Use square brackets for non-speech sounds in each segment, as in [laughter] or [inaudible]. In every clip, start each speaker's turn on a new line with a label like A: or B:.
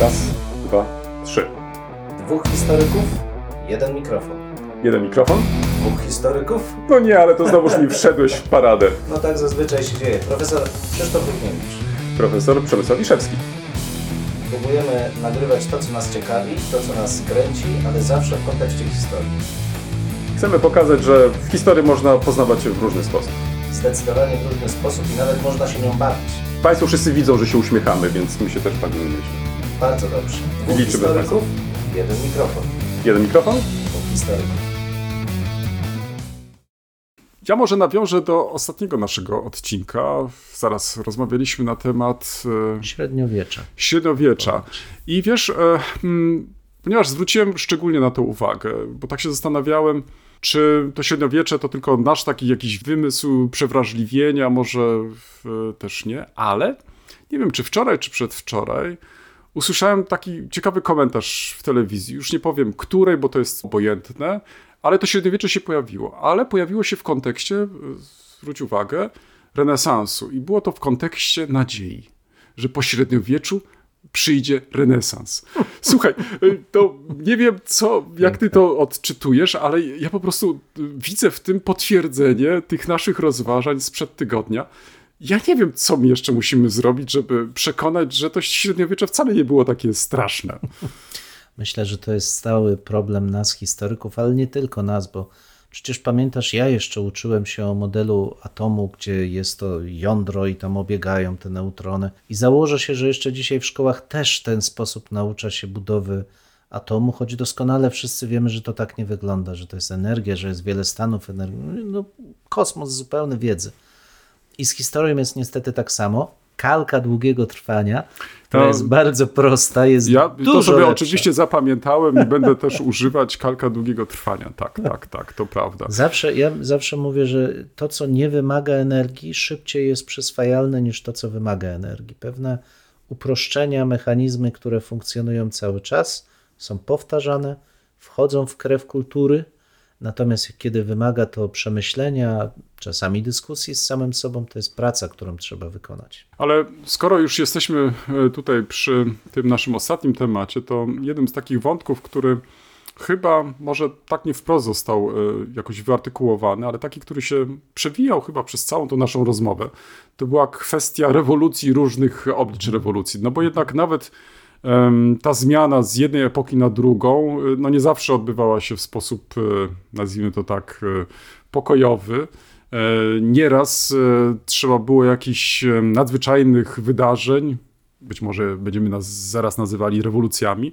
A: Raz, dwa, trzy.
B: Dwóch historyków, jeden mikrofon.
A: Jeden mikrofon?
B: Dwóch historyków?
A: No nie, ale to znowuż mi wszedłeś w paradę.
B: No tak zazwyczaj się dzieje. Profesor Krzysztof Równiewicz.
A: Profesor Przemysław Wiszewski.
B: Próbujemy nagrywać to, co nas ciekawi, to, co nas kręci, ale zawsze w kontekście historii.
A: Chcemy pokazać, że w historii można poznawać się w różny sposób.
B: Zdecydowanie w różny sposób i nawet można się nią bawić.
A: Państwo wszyscy widzą, że się uśmiechamy, więc my się też myślę.
B: Bardzo dobrze. Dwóch
A: Liczymy
B: historyków, jeden mikrofon.
A: Jeden mikrofon?
B: Dwóch historyków.
C: Ja może nawiążę do ostatniego naszego odcinka. Zaraz rozmawialiśmy na temat e,
B: Średniowiecza.
C: średniowiecza. I wiesz, e, mm, ponieważ zwróciłem szczególnie na to uwagę, bo tak się zastanawiałem, czy to średniowiecze to tylko nasz taki jakiś wymysł przewrażliwienia, może w, też nie, ale nie wiem, czy wczoraj, czy przedwczoraj usłyszałem taki ciekawy komentarz w telewizji. Już nie powiem której, bo to jest obojętne, ale to średniowiecze się pojawiło. Ale pojawiło się w kontekście, e, zwróć uwagę, renesansu. I było to w kontekście nadziei, że po średniowieczu przyjdzie renesans. [laughs] Słuchaj, y, to nie wiem, co, jak ty to odczytujesz, ale ja po prostu y, widzę w tym potwierdzenie tych naszych rozważań sprzed tygodnia. Ja nie wiem, co my jeszcze musimy zrobić, żeby przekonać, że to średniowiecze wcale nie było takie straszne. [laughs]
D: Myślę, że to jest stały problem nas, historyków, ale nie tylko nas, bo przecież pamiętasz, ja jeszcze uczyłem się o modelu atomu, gdzie jest to jądro i tam obiegają te neutrony. I założę się, że jeszcze dzisiaj w szkołach też ten sposób naucza się budowy atomu, choć doskonale wszyscy wiemy, że to tak nie wygląda, że to jest energia, że jest wiele stanów energii. No, kosmos zupełny wiedzy. I z historią jest niestety tak samo. Kalka długiego trwania, która
C: To-
D: jest bardzo prosta, jest
C: Ja
D: dużo
C: to sobie
D: lepsza.
C: oczywiście zapamiętałem i będę też używać kalka długiego trwania. Tak, tak, tak, to prawda.
D: Zawsze, ja zawsze mówię, że to, co nie wymaga energii, szybciej jest przyswajalne niż to, co wymaga energii. Pewne uproszczenia, mechanizmy, które funkcjonują cały czas, są powtarzane, wchodzą w krew kultury, natomiast kiedy wymaga to przemyślenia, czasami dyskusji z samym sobą, to jest praca, którą trzeba wykonać.
C: Ale skoro już jesteśmy e, tutaj przy tym naszym ostatnim temacie, to jednym z takich wątków, który chyba może tak nie wprost został e, jakoś wyartykułowany, ale taki, który się przewijał chyba przez całą tą naszą rozmowę, to była kwestia rewolucji, różnych oblicz rewolucji. No bo jednak nawet ta zmiana z jednej epoki na drugą, e, no nie zawsze odbywała się w sposób, e, nazwijmy to tak, e, pokojowy. E, Nieraz e, trzeba było jakichś nadzwyczajnych wydarzeń, być może będziemy nas zaraz nazywali rewolucjami,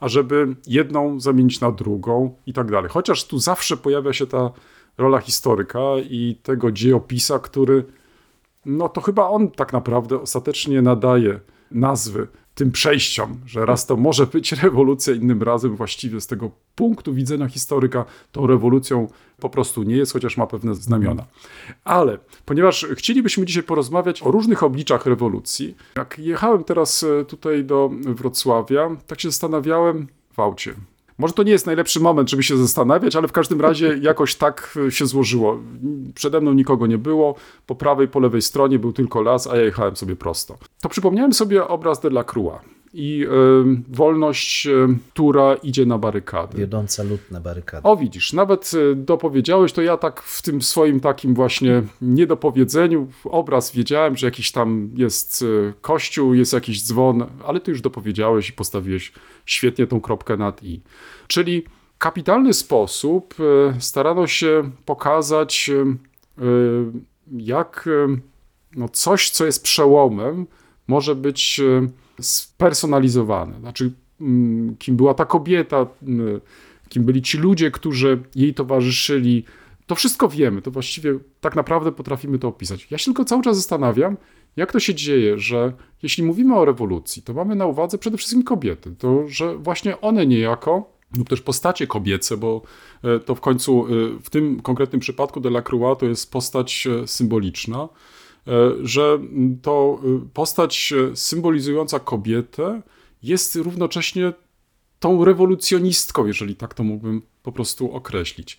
C: ażeby jedną zamienić na drugą i tak dalej. Chociaż tu zawsze pojawia się ta rola historyka i tego dziejopisa, który, no to chyba on tak naprawdę ostatecznie nadaje nazwy tym przejściom, że raz to może być [laughs] rewolucja, innym razem właściwie z tego punktu widzenia historyka tą rewolucją po prostu nie jest, chociaż ma pewne znamiona. Ale ponieważ chcielibyśmy dzisiaj porozmawiać o różnych obliczach rewolucji, jak jechałem teraz e, tutaj do Wrocławia, tak się zastanawiałem w aucie. Może to nie jest najlepszy moment, żeby się zastanawiać, ale w każdym razie [laughs] jakoś tak e, się złożyło. Przede mną nikogo nie było, po prawej, po lewej stronie był tylko las, a ja jechałem sobie prosto. To przypomniałem sobie obraz Delacroix i e, wolność, e, która idzie na barykady.
D: Wiodąca lud na barykady.
C: O widzisz, nawet e, dopowiedziałeś, to ja tak w tym swoim takim właśnie niedopowiedzeniu obraz wiedziałem, że jakiś tam jest e, kościół, jest jakiś dzwon, ale ty już dopowiedziałeś i postawiłeś świetnie tą kropkę nad i. Czyli kapitalny sposób e, starano się pokazać, jak no coś, co jest przełomem, może być e, spersonalizowane. Znaczy, mm, kim była ta kobieta, mm, kim byli ci ludzie, którzy jej towarzyszyli. To wszystko wiemy, to właściwie tak naprawdę potrafimy to opisać. Ja się tylko cały czas zastanawiam, jak to się dzieje, że jeśli mówimy o rewolucji, to mamy na uwadze przede wszystkim kobiety. To, że właśnie one niejako, lub też postacie kobiece, bo e, to w końcu e, w tym konkretnym przypadku Delacroix to jest postać symboliczna, że to e, postać e, symbolizująca kobietę jest równocześnie tą rewolucjonistką, jeżeli tak to mógłbym po prostu określić.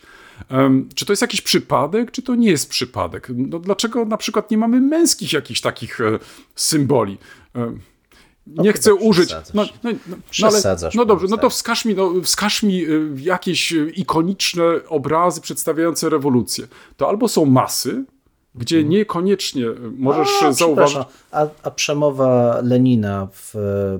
C: Czy to jest jakiś przypadek, czy to nie jest przypadek? No, dlaczego na przykład nie mamy męskich jakichś takich e, symboli? Nie chcę
D: chyba
C: użyć. No, no, no, no, ale, no dobrze, no to wskaż mi, no, wskaż mi y, jakieś y, ikoniczne obrazy przedstawiające rewolucję. To albo są masy, gdzie niekoniecznie y, możesz
D: Mhm. A,
C: zauważyć.
D: A, a przemowa Lenina w,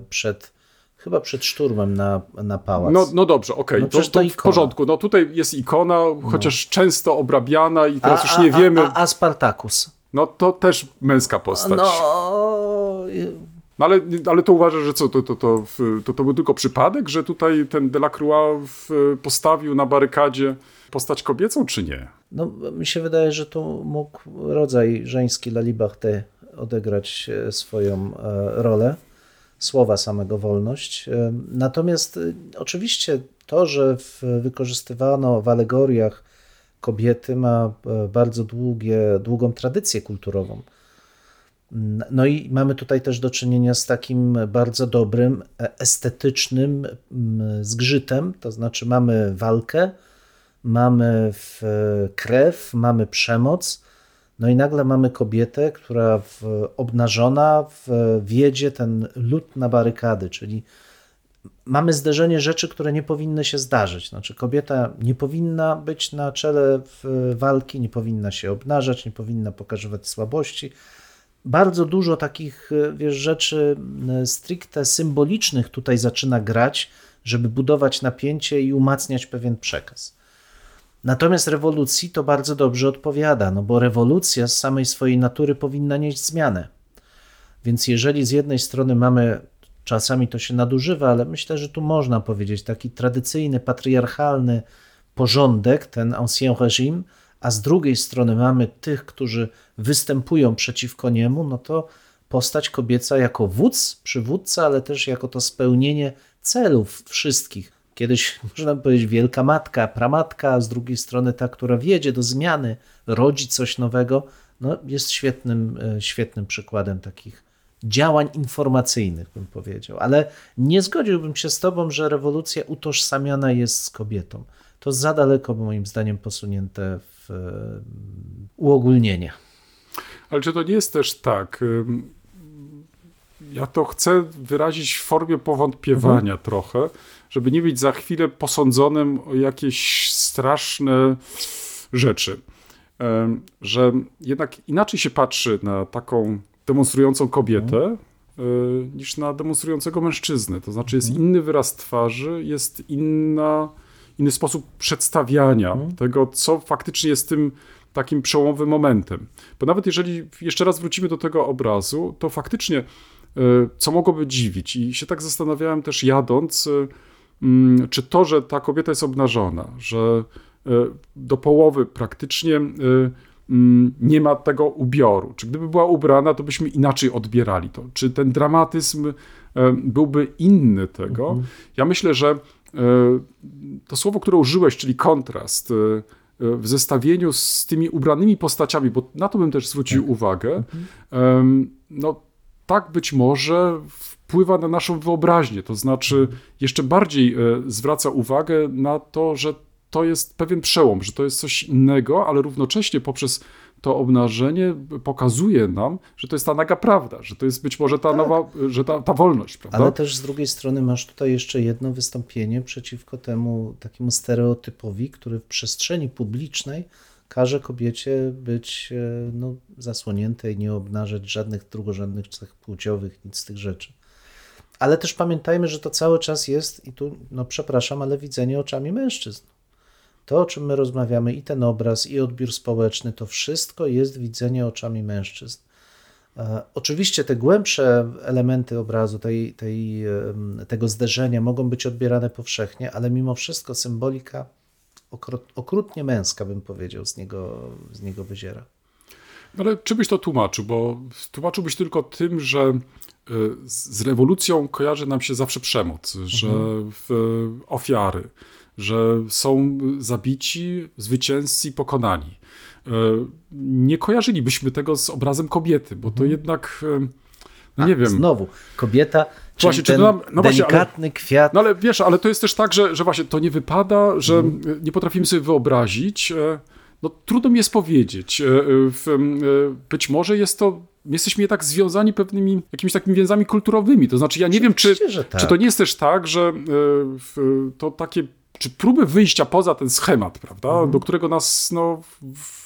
D: przed, chyba przed szturmem na, na pałac.
C: No, no dobrze, okej,
D: No
C: to, to w porządku. No tutaj jest ikona, chociaż często obrabiana i teraz
D: a,
C: już nie wiemy.
D: A, a Spartacus?
C: No to też męska postać. No,
D: No,
C: ale, ale to uważasz, że co, to, to, to, to, to był tylko przypadek, że tutaj ten Delacroix postawił na barykadzie postać kobiecą, czy nie?
D: no, mi się wydaje, że tu mógł rodzaj żeński La Liberté odegrać e, swoją e, rolę. Słowa samego wolność. E, Natomiast oczywiście to, że wykorzystywano w alegoriach kobiety ma bardzo długie, długą tradycję kulturową. No i mamy tutaj też do czynienia z takim bardzo dobrym, e, estetycznym zgrzytem, to znaczy mamy walkę, mamy w krew, mamy przemoc, no i nagle mamy kobietę, która w, obnażona w, wiedzie ten lód na barykady, czyli mamy zderzenie rzeczy, które nie powinny się zdarzyć. Znaczy, kobieta nie powinna być na czele walki, nie powinna się obnażać, nie powinna pokazywać słabości. Bardzo dużo takich e, wiesz, rzeczy e, stricte symbolicznych tutaj zaczyna grać, żeby budować napięcie i umacniać pewien przekaz. Natomiast rewolucji to bardzo dobrze odpowiada, no bo rewolucja z samej swojej natury powinna nieść zmianę. Więc jeżeli z jednej strony mamy, czasami to się nadużywa, ale myślę, że tu można powiedzieć taki tradycyjny, patriarchalny porządek, ten ancien régime, a z drugiej strony mamy tych, którzy występują przeciwko niemu, no to postać kobieca jako wódz, przywódca, ale też jako to spełnienie celów wszystkich. Kiedyś można powiedzieć wielka matka, pramatka, a z drugiej strony ta, która wiedzie do zmiany, rodzi coś nowego, no jest świetnym, e, świetnym przykładem takich działań informacyjnych, bym powiedział. Ale nie zgodziłbym się z tobą, że rewolucja utożsamiana jest z kobietą. To za daleko, moim zdaniem, posunięte w e, uogólnienie.
C: Ale czy to nie jest też tak? ym, Ja to chcę wyrazić w formie powątpiewania trochę, żeby nie być za chwilę posądzonym o jakieś straszne rzeczy. Ym, Że jednak inaczej się patrzy na taką demonstrującą kobietę y, niż na demonstrującego mężczyznę. To znaczy jest inny wyraz twarzy, jest inna, inny sposób przedstawiania tego, co faktycznie jest tym takim przełomowym momentem. Bo nawet jeżeli jeszcze raz wrócimy do tego obrazu, to faktycznie y, co mogłoby dziwić i się tak zastanawiałem też jadąc, y, mm, czy to, że ta kobieta jest obnażona, że y, do połowy praktycznie mm, nie ma tego ubioru. Czy gdyby była ubrana, to byśmy inaczej odbierali to. Czy ten dramatyzm byłby inny tego? Ja myślę, że to słowo, które użyłeś, czyli kontrast, y, y, w zestawieniu z tymi ubranymi postaciami, bo na to bym też zwrócił uwagę, em, no tak być może wpływa na naszą wyobraźnię, to znaczy jeszcze bardziej e, zwraca uwagę na to, że to jest pewien przełom, że to jest coś innego, ale równocześnie poprzez to obnażenie pokazuje nam, że to jest ta naga prawda, że to jest być może ta nowa, że ta, ta wolność, prawda?
D: Ale też z drugiej strony masz tutaj jeszcze jedno wystąpienie przeciwko temu takiemu stereotypowi, który w przestrzeni publicznej każe kobiecie być e, no, zasłoniętej, nie obnażać żadnych drugorzędnych cech płciowych, nic z tych rzeczy. Ale też pamiętajmy, że to cały czas jest, i tu, no przepraszam, ale widzenie oczami mężczyzn. To, o czym my rozmawiamy, i ten obraz, i odbiór społeczny, to wszystko jest widzenie oczami mężczyzn. E, Oczywiście te głębsze elementy obrazu, tej, tej, tego zderzenia mogą być odbierane powszechnie, ale mimo wszystko symbolika okrut, okrutnie męska, bym powiedział, z niego, z niego wyziera.
C: Ale czy byś to tłumaczył? Bo tłumaczyłbyś tylko tym, że y, z rewolucją kojarzy nam się zawsze przemoc, że w, ofiary, że są zabici, zwycięzcy, pokonani. Y, Nie kojarzylibyśmy tego z obrazem kobiety, bo to jednak, y, no nie wiem.
D: Znowu, kobieta, czyli
C: Właśnie, czy
D: ten
C: to nam- no właśnie, ale-
D: delikatny kwiat.
C: No ale wiesz, ale to jest też tak, że, że właśnie to nie wypada, że
D: Mhm.
C: nie potrafimy sobie wyobrazić. e, No trudno mi jest powiedzieć. e, e, e, Być może jest to jesteśmy jednak związani pewnymi jakimiś takimi więzami kulturowymi. To znaczy, ja nie wiem, czy,
D: tak.
C: czy to nie jest też tak, że e, to takie, czy próby wyjścia poza ten schemat, prawda,
D: Mhm.
C: do którego nas no,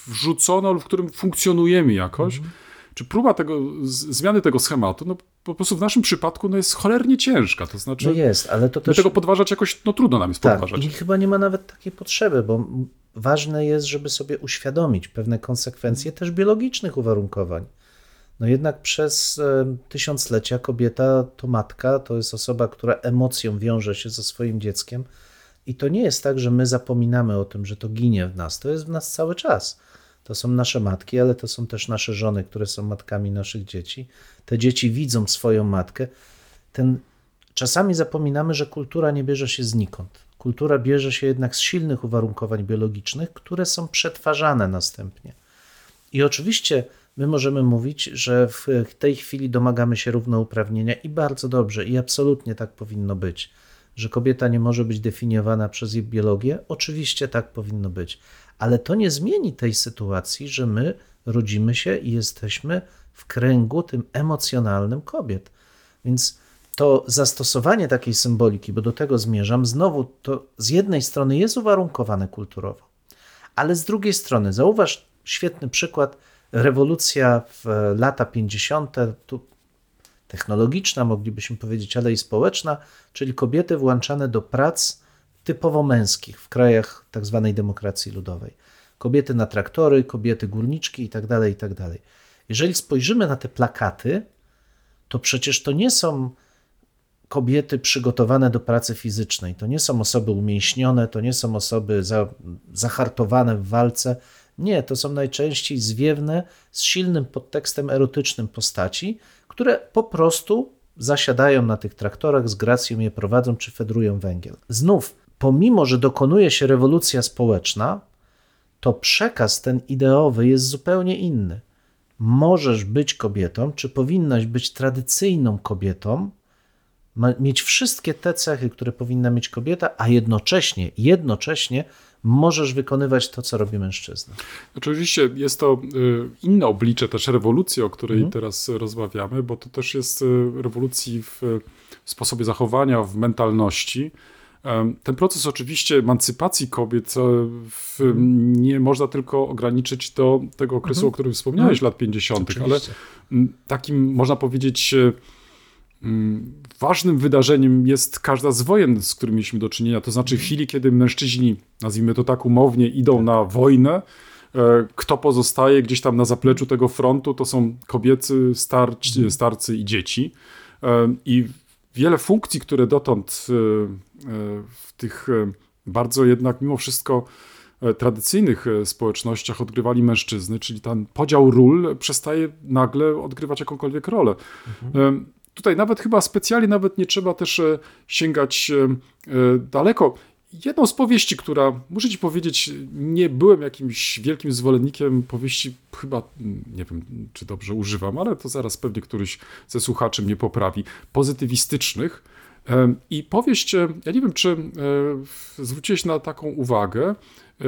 C: wrzucono, lub w którym funkcjonujemy jakoś,
D: Mhm.
C: czy próba tego, zmiany tego schematu, no po prostu w naszym przypadku no, jest cholernie ciężka. To znaczy,
D: No jest, ale to też...
C: tego podważać jakoś, no trudno nam jest
D: Tak,
C: podważać.
D: i chyba nie ma nawet takiej potrzeby, bo ważne jest, żeby sobie uświadomić pewne konsekwencje też biologicznych uwarunkowań. No jednak przez e, tysiąclecia kobieta to matka, to jest osoba, która emocją wiąże się ze swoim dzieckiem. I to nie jest tak, że my zapominamy o tym, że to ginie w nas. To jest w nas cały czas. To są nasze matki, ale to są też nasze żony, które są matkami naszych dzieci. Te dzieci widzą swoją matkę. Ten, czasami zapominamy, że kultura nie bierze się znikąd. Kultura bierze się jednak z silnych uwarunkowań biologicznych, które są przetwarzane następnie. I oczywiście my możemy mówić, że w tej chwili domagamy się równouprawnienia i bardzo dobrze, i absolutnie tak powinno być. Że kobieta nie może być definiowana przez jej biologię, oczywiście tak powinno być. Ale to nie zmieni tej sytuacji, że my rodzimy się i jesteśmy w kręgu tym emocjonalnym kobiet. Więc to zastosowanie takiej symboliki, bo do tego zmierzam, znowu to z jednej strony jest uwarunkowane kulturowo, ale z drugiej strony, zauważ świetny przykład, rewolucja w e, lata 50., tu technologiczna, moglibyśmy powiedzieć, ale i społeczna, czyli kobiety włączane do prac typowo męskich w krajach tak zwanej demokracji ludowej. Kobiety na traktory, kobiety górniczki itd., itd. Jeżeli spojrzymy na te plakaty, to przecież to nie są kobiety przygotowane do pracy fizycznej. To nie są osoby umięśnione, to nie są osoby za, zahartowane w walce. Nie, to są najczęściej zwiewne, z silnym podtekstem erotycznym postaci, które po prostu zasiadają na tych traktorach, z gracją je prowadzą czy fedrują węgiel. Znów, pomimo, że dokonuje się rewolucja społeczna, to przekaz ten ideowy jest zupełnie inny. Możesz być kobietą, czy powinnaś być tradycyjną kobietą, mieć wszystkie te cechy, które powinna mieć kobieta, a jednocześnie, jednocześnie możesz wykonywać to, co robi mężczyzna.
C: Oczywiście jest to y, inne oblicze też rewolucji, o której
D: Mhm.
C: teraz rozmawiamy, bo to też jest y, rewolucji w sposobie zachowania, w mentalności. Ten proces oczywiście emancypacji kobiet e, w,
D: Mhm.
C: nie można tylko ograniczyć do tego okresu, o którym wspomniałeś, lat 50., ale
D: Oczywiście.
C: takim, można powiedzieć, e, ważnym wydarzeniem jest każda z wojen, z którymi mieliśmy do czynienia. To znaczy, w chwili, kiedy mężczyźni, nazwijmy to tak umownie, idą na wojnę, e, kto pozostaje gdzieś tam na zapleczu tego frontu, to są kobiecy, starci, starcy i dzieci. E, I wiele funkcji, które dotąd e, w tych bardzo jednak mimo wszystko tradycyjnych społecznościach odgrywali mężczyzny, czyli ten podział ról przestaje nagle odgrywać jakąkolwiek rolę. Em, Tutaj nawet chyba specjalnie nawet nie trzeba też e, sięgać e, e, daleko. Jedną z powieści, która, muszę ci powiedzieć, nie byłem jakimś wielkim zwolennikiem powieści, chyba, nie wiem, czy dobrze używam, ale to zaraz pewnie któryś ze słuchaczy mnie poprawi, pozytywistycznych. I powieść, ja nie wiem, czy zwróciłeś na taką uwagę,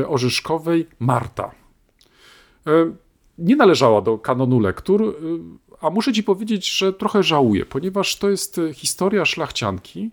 C: Orzeszkowej Marta. Nie należała do kanonu lektur, a muszę ci powiedzieć, że trochę żałuję, ponieważ to jest e, historia szlachcianki,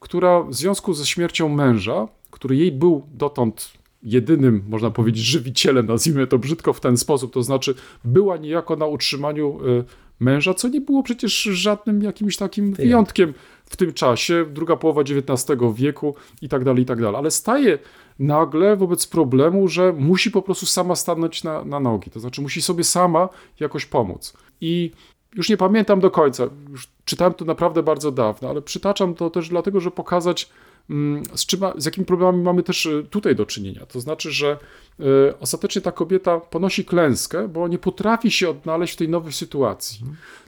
C: która w związku ze śmiercią męża, który jej był dotąd jedynym, można powiedzieć, żywicielem, nazwijmy to brzydko w ten sposób, to znaczy była niejako na utrzymaniu e, męża, co nie było przecież żadnym jakimś takim wyjątkiem w tym czasie, druga połowa XIX wieku i tak dalej, i tak dalej. Ale staje nagle wobec problemu, że musi po prostu sama stanąć na, na nogi, to znaczy musi sobie sama jakoś pomóc. I już nie pamiętam do końca, już czytałem to naprawdę bardzo dawno, ale przytaczam to też dlatego, że pokazać, mm, z, czym, z jakimi problemami mamy też y, tutaj do czynienia. To znaczy, że y, ostatecznie ta kobieta ponosi klęskę, bo nie potrafi się odnaleźć w tej nowej sytuacji.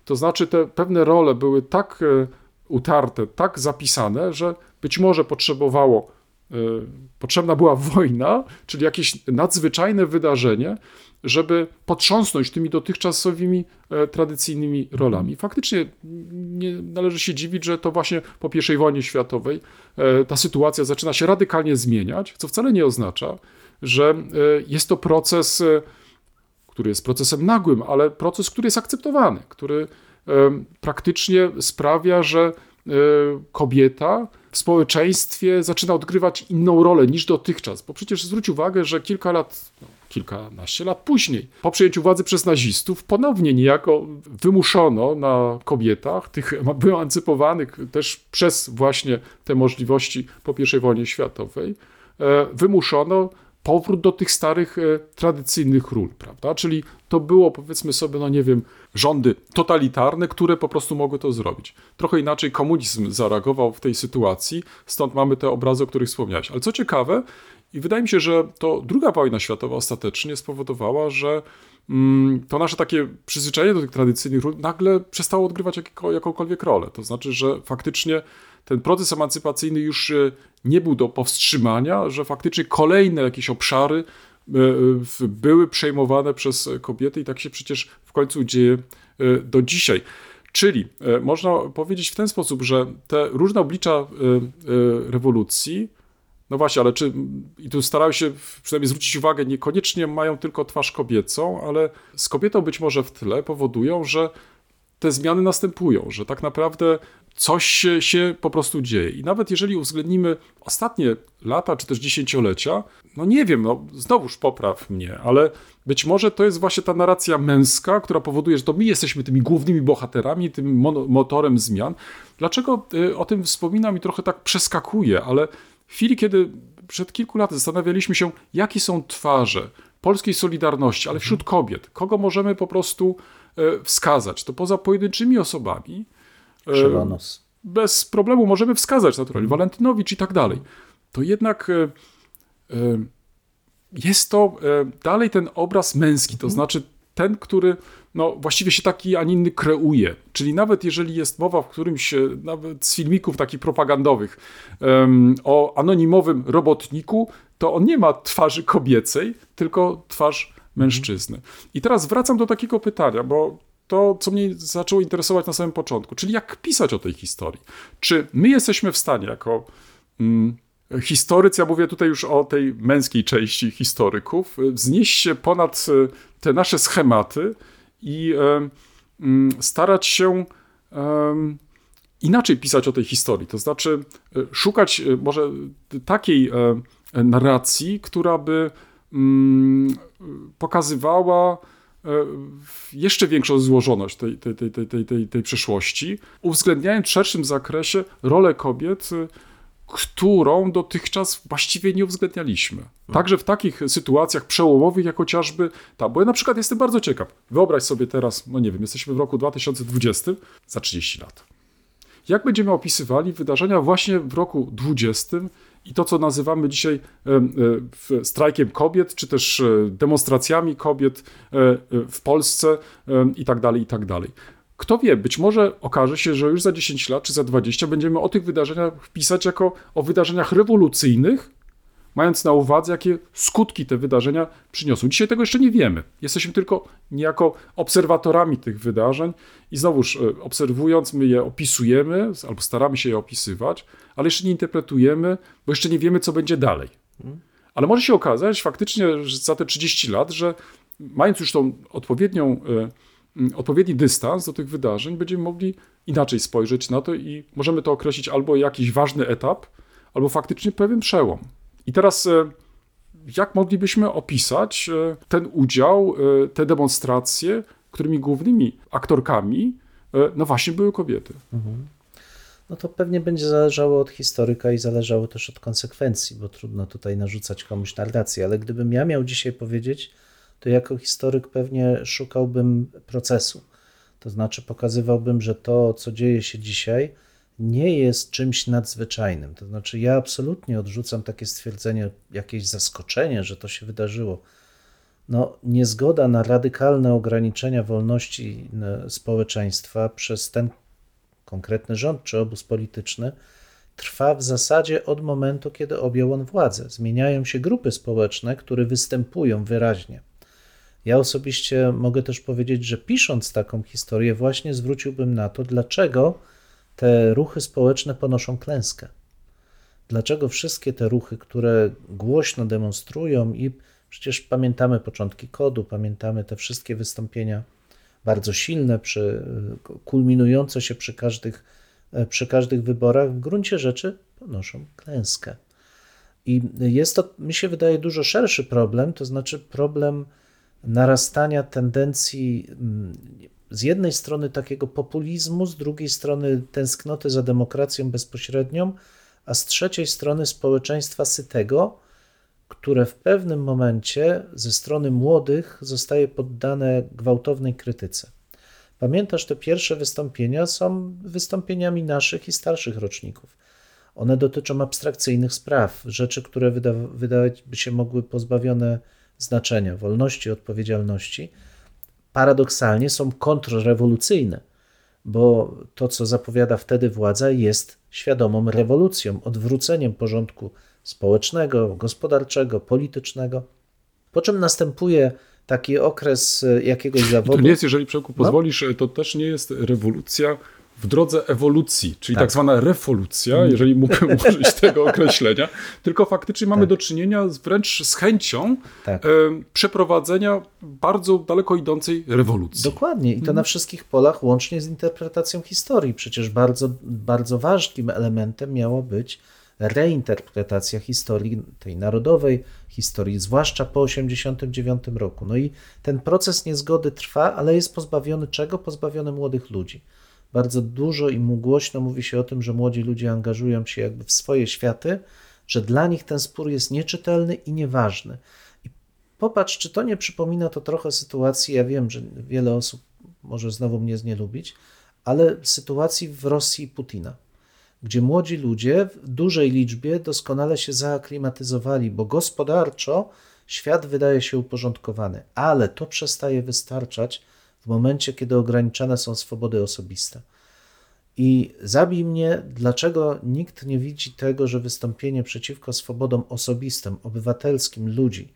C: To znaczy, te pewne role były tak y, utarte, tak zapisane, że być może potrzebowało y, potrzebna była wojna, czyli jakieś nadzwyczajne wydarzenie, żeby potrząsnąć tymi dotychczasowymi e, tradycyjnymi rolami. Faktycznie nie należy się dziwić, że to właśnie po I wojnie światowej e, ta sytuacja zaczyna się radykalnie zmieniać, co wcale nie oznacza, że e, jest to proces, e, który jest procesem nagłym, ale proces, który jest akceptowany, który praktycznie sprawia, że e, kobieta w społeczeństwie zaczyna odgrywać inną rolę niż dotychczas. Bo przecież zwróć uwagę, że kilka lat, no, kilkanaście lat później, po przejęciu władzy przez nazistów, ponownie niejako wymuszono na kobietach, tych wyemancypowanych też przez właśnie te możliwości po I wojnie światowej, e, wymuszono powrót do tych starych, e, tradycyjnych ról, prawda? Czyli to było, powiedzmy sobie, no nie wiem, rządy totalitarne, które po prostu mogły to zrobić. Trochę inaczej komunizm zareagował w tej sytuacji, stąd mamy te obrazy, o których wspomniałeś. Ale co ciekawe, i wydaje mi się, że to druga wojna światowa ostatecznie spowodowała, że mm, to nasze takie przyzwyczajenie do tych tradycyjnych ról nagle przestało odgrywać jakiko, jakąkolwiek rolę. To znaczy, że faktycznie ten proces emancypacyjny już e, nie był do powstrzymania, że faktycznie kolejne jakieś obszary e, były przejmowane przez kobiety i tak się przecież w końcu dzieje e, do dzisiaj. Czyli można powiedzieć w ten sposób, że te różne oblicza rewolucji, no właśnie, ale czy, i tu starałem się przynajmniej zwrócić uwagę, niekoniecznie mają tylko twarz kobiecą, ale z kobietą być może w tle powodują, że te zmiany następują, że tak naprawdę coś się, po prostu dzieje. I nawet jeżeli uwzględnimy ostatnie lata czy też dziesięciolecia, no nie wiem, no znowuż popraw mnie, ale być może to jest właśnie ta narracja męska, która powoduje, że to my jesteśmy tymi głównymi bohaterami, tym motorem zmian. Dlaczego y, o tym wspominam i trochę tak przeskakuje, ale w chwili, kiedy przed kilku laty zastanawialiśmy się, jakie są twarze polskiej solidarności, ale wśród kobiet, kogo możemy po prostu e, wskazać, to poza pojedynczymi osobami, e,
D: Krzywonos.
C: bez problemu możemy wskazać naturalnie, Walentynowicz i tak dalej, to jednak e, e, jest to e, dalej ten obraz męski, to znaczy ten, który no, właściwie się taki, a nie inny kreuje. Czyli nawet jeżeli jest mowa w którymś, e, nawet z filmików takich propagandowych, o anonimowym robotniku, to on nie ma twarzy kobiecej, tylko twarz mężczyzny. I teraz wracam do takiego pytania, bo to, co mnie zaczęło interesować na samym początku, czyli jak pisać o tej historii. Czy my jesteśmy w stanie, jako mm, historycy, ja mówię tutaj już o tej męskiej części historyków, y, wznieść się ponad y, te nasze schematy i em, mm, starać się inaczej pisać o tej historii. To znaczy y, szukać y, może takiej narracji, która by mm, pokazywała jeszcze większą złożoność tej, tej, tej, tej, tej, tej, tej przeszłości, uwzględniając w szerszym zakresie rolę kobiet, y, którą dotychczas właściwie nie uwzględnialiśmy. Także w takich sytuacjach przełomowych, jak chociażby ta, bo ja na przykład jestem bardzo ciekaw. Wyobraź sobie teraz, no nie wiem, jesteśmy w roku 2020, za 30 lat. Jak będziemy opisywali wydarzenia właśnie w roku 20 i to, co nazywamy dzisiaj e, e, strajkiem kobiet, czy też e, demonstracjami kobiet w Polsce i tak dalej, i tak dalej. Kto wie, być może okaże się, że już za 10 lat czy za 20 będziemy o tych wydarzeniach pisać jako o wydarzeniach rewolucyjnych, mając na uwadze, jakie skutki te wydarzenia przyniosą. Dzisiaj tego jeszcze nie wiemy. Jesteśmy tylko niejako obserwatorami tych wydarzeń i znowuż e, obserwując, my je opisujemy albo staramy się je opisywać, ale jeszcze nie interpretujemy, bo jeszcze nie wiemy, co będzie dalej. Ale może się okazać faktycznie że za te 30 lat, że mając już tą odpowiednią, e, odpowiedni dystans do tych wydarzeń, będziemy mogli inaczej spojrzeć na to i możemy to określić albo jakiś ważny etap, albo faktycznie pewien przełom. I teraz e, jak moglibyśmy opisać e, ten udział, e, te demonstracje, którymi głównymi aktorkami no właśnie były kobiety.
D: No to pewnie będzie zależało od historyka i zależało też od konsekwencji, bo trudno tutaj narzucać komuś narrację, ale gdybym ja miał dzisiaj powiedzieć, to jako historyk pewnie szukałbym procesu. To znaczy pokazywałbym, że to, co dzieje się dzisiaj, nie jest czymś nadzwyczajnym. To znaczy, ja absolutnie odrzucam takie stwierdzenie, jakieś zaskoczenie, że to się wydarzyło. No, niezgoda na radykalne ograniczenia wolności e, społeczeństwa przez ten konkretny rząd czy obóz polityczny trwa w zasadzie od momentu, kiedy objął on władzę. Zmieniają się grupy społeczne, które występują wyraźnie. Ja osobiście mogę też powiedzieć, że pisząc taką historię, właśnie zwróciłbym na to, dlaczego te ruchy społeczne ponoszą klęskę. Dlaczego wszystkie te ruchy, które głośno demonstrują i Przecież pamiętamy początki kodu, pamiętamy te wszystkie wystąpienia bardzo silne, przy, kulminujące się przy każdych, przy każdych wyborach, w gruncie rzeczy ponoszą klęskę. I jest to, mi się wydaje, dużo szerszy problem, to znaczy problem narastania tendencji mm, z jednej strony takiego populizmu, z drugiej strony tęsknoty za demokracją bezpośrednią, a z trzeciej strony społeczeństwa sytego, które w pewnym momencie ze strony młodych zostaje poddane gwałtownej krytyce. Pamiętasz, te pierwsze wystąpienia są wystąpieniami naszych i starszych roczników. One dotyczą abstrakcyjnych spraw, rzeczy, które wyda wydawać by się mogły pozbawione znaczenia, wolności, odpowiedzialności. Paradoksalnie są kontrrewolucyjne, bo to, co zapowiada wtedy władza, jest świadomą rewolucją, odwróceniem porządku społecznego, gospodarczego, politycznego. Po czym następuje taki okres jakiegoś zawodu.
C: To nie jest, jeżeli Przełku pozwolisz, no? to też nie jest rewolucja w drodze ewolucji, czyli tak, tak zwana rewolucja, mm. jeżeli mógłbym [laughs] użyć tego określenia, tylko faktycznie mamy tak. do czynienia wręcz z chęcią tak. e, przeprowadzenia bardzo daleko idącej rewolucji.
D: Dokładnie i to mm. na wszystkich polach, łącznie z interpretacją historii. Przecież bardzo, bardzo ważnym elementem miało być reinterpretacja historii tej narodowej, historii zwłaszcza po 1989 roku. No i ten proces niezgody trwa, ale jest pozbawiony czego? Pozbawiony młodych ludzi. Bardzo dużo i głośno mówi się o tym, że młodzi ludzie angażują się jakby w swoje światy, że dla nich ten spór jest nieczytelny i nieważny. I popatrz, czy to nie przypomina to trochę sytuacji, ja wiem, że wiele osób może znowu mnie nie lubić, ale sytuacji w Rosji Putina gdzie młodzi ludzie w dużej liczbie doskonale się zaaklimatyzowali, bo gospodarczo świat wydaje się uporządkowany, ale to przestaje wystarczać w momencie, kiedy ograniczane są swobody osobiste. I zabij mnie, dlaczego nikt nie widzi tego, że wystąpienie przeciwko swobodom osobistym, obywatelskim ludzi,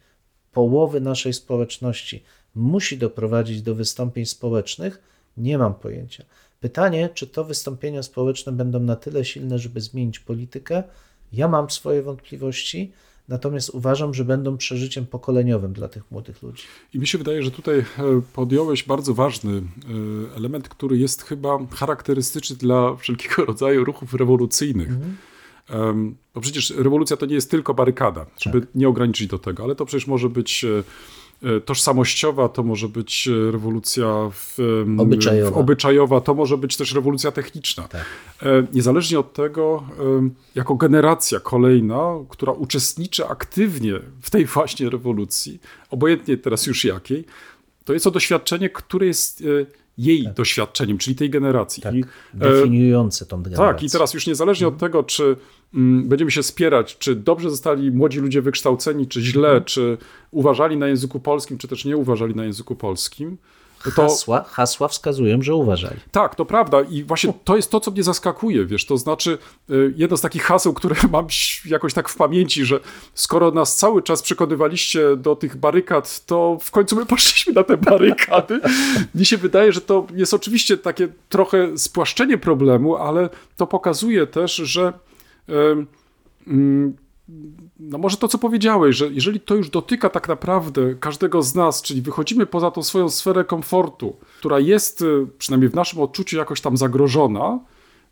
D: połowy naszej społeczności, musi doprowadzić do wystąpień społecznych, nie mam pojęcia. Pytanie, czy to wystąpienia społeczne będą na tyle silne, żeby zmienić politykę? Ja mam swoje wątpliwości, natomiast uważam, że będą przeżyciem pokoleniowym dla tych młodych ludzi.
C: I mi się wydaje, że tutaj e, podjąłeś bardzo ważny e, element, który jest chyba charakterystyczny dla wszelkiego [laughs] rodzaju ruchów rewolucyjnych. Mhm. Bo przecież rewolucja to nie jest tylko barykada, żeby tak. nie ograniczyć do tego, ale to przecież może być e, tożsamościowa, to może być e, rewolucja w,
D: obyczajowa.
C: W obyczajowa, to może być też rewolucja techniczna. Tak. E, niezależnie od tego, jako generacja kolejna, która uczestniczy aktywnie w tej właśnie rewolucji, obojętnie teraz już jakiej, to jest to doświadczenie, które jest jej tak. doświadczeniem, czyli tej generacji.
D: Tak, I, definiujące tą generację.
C: Tak, i teraz już niezależnie mhm. od tego, czy mm, będziemy się spierać, czy dobrze zostali młodzi ludzie wykształceni, czy źle, mhm. czy uważali na języku polskim, czy też nie uważali na języku polskim,
D: to... Hasła, hasła wskazują, że uważali.
C: Tak, to prawda i właśnie to jest to, co mnie zaskakuje, wiesz, to znaczy y, jedno z takich haseł, które [laughs] mam jakoś tak w pamięci, że skoro nas cały czas przekonywaliście do tych barykad, to w końcu my [laughs] poszliśmy na te barykady. Mnie się wydaje, że to jest oczywiście takie trochę spłaszczenie problemu, ale to pokazuje też, że no może to, co powiedziałeś, że jeżeli to już dotyka tak naprawdę każdego z nas, czyli wychodzimy poza tą swoją sferę komfortu, która jest y, przynajmniej w naszym odczuciu jakoś tam zagrożona,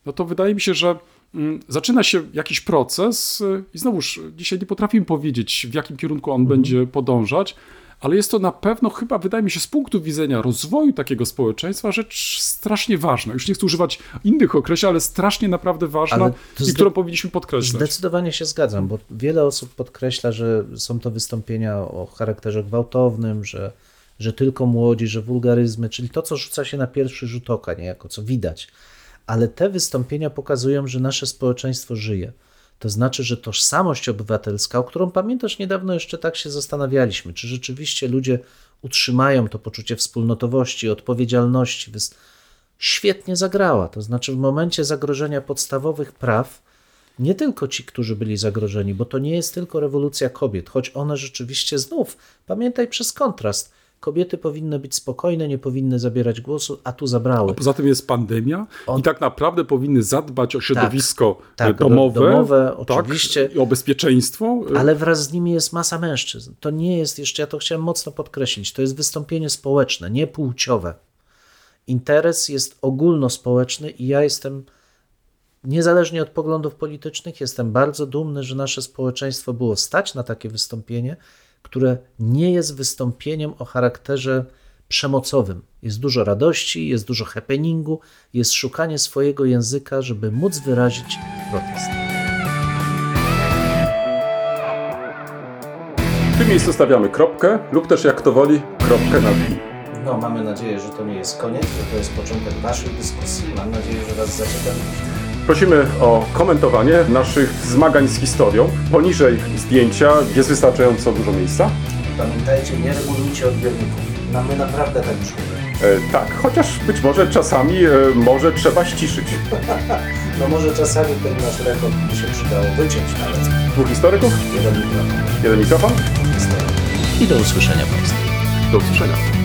C: no to wydaje mi się, że mm, zaczyna się jakiś proces y, i znowuż dzisiaj nie potrafimy powiedzieć, w jakim kierunku on mhm. będzie podążać, ale jest to na pewno chyba, wydaje mi się, z punktu widzenia rozwoju takiego społeczeństwa rzecz strasznie ważna. Już nie chcę używać innych określeń, ale strasznie naprawdę ważna i którą powinniśmy podkreślać.
D: Zdecydowanie się zgadzam, bo wiele osób podkreśla, że są to wystąpienia o charakterze gwałtownym, że, że tylko młodzi, że wulgaryzmy, czyli to, co rzuca się na pierwszy rzut oka, niejako, co widać. Ale te wystąpienia pokazują, że nasze społeczeństwo żyje to znaczy, że tożsamość obywatelska, o którą pamiętasz niedawno jeszcze tak się zastanawialiśmy, czy rzeczywiście ludzie utrzymają to poczucie wspólnotowości, odpowiedzialności, świetnie zagrała. To znaczy, w momencie zagrożenia podstawowych praw, nie tylko ci, którzy byli zagrożeni, bo to nie jest tylko rewolucja kobiet, choć one rzeczywiście znów, pamiętaj przez kontrast, kobiety powinny być spokojne, nie powinny zabierać głosu, a tu zabrały.
E: Poza tym jest pandemia
D: On-
E: i tak naprawdę powinny zadbać o środowisko
D: tak,
E: e, domowe,
D: domowe,
E: tak,
D: oczywiście.
E: i o bezpieczeństwo. e,
D: Ale wraz z nimi jest masa mężczyzn. To nie jest, jeszcze ja to chciałem mocno podkreślić, to jest wystąpienie społeczne, nie płciowe. Interes jest ogólnospołeczny i ja jestem, niezależnie od poglądów politycznych, jestem bardzo dumny, że nasze społeczeństwo było stać na takie wystąpienie, które nie jest wystąpieniem o charakterze przemocowym. Jest dużo radości, jest dużo happeningu, jest szukanie swojego języka, żeby móc wyrazić protest.
C: W tym miejscu stawiamy kropkę lub też jak kto woli kropkę nad i.
F: No, mamy nadzieję, że to nie jest koniec, że to jest początek Waszej dyskusji. Mam nadzieję, że Was zaciekawi.
C: Prosimy o komentowanie naszych zmagań z historią. Poniżej zdjęcia jest wystarczająco dużo miejsca.
F: Pamiętajcie, nie regulujcie odbiorników. No, my naprawdę tak brzmimy.
C: E, tak, chociaż być może czasami e, może trzeba ściszyć. [laughs]
F: No może czasami ten nasz rekord by się przydało wyciąć nawet.
C: Dwóch historyków,
F: Jeden mikrofon.
C: jeden mikrofon.
D: I do usłyszenia Państwa.
E: Do usłyszenia.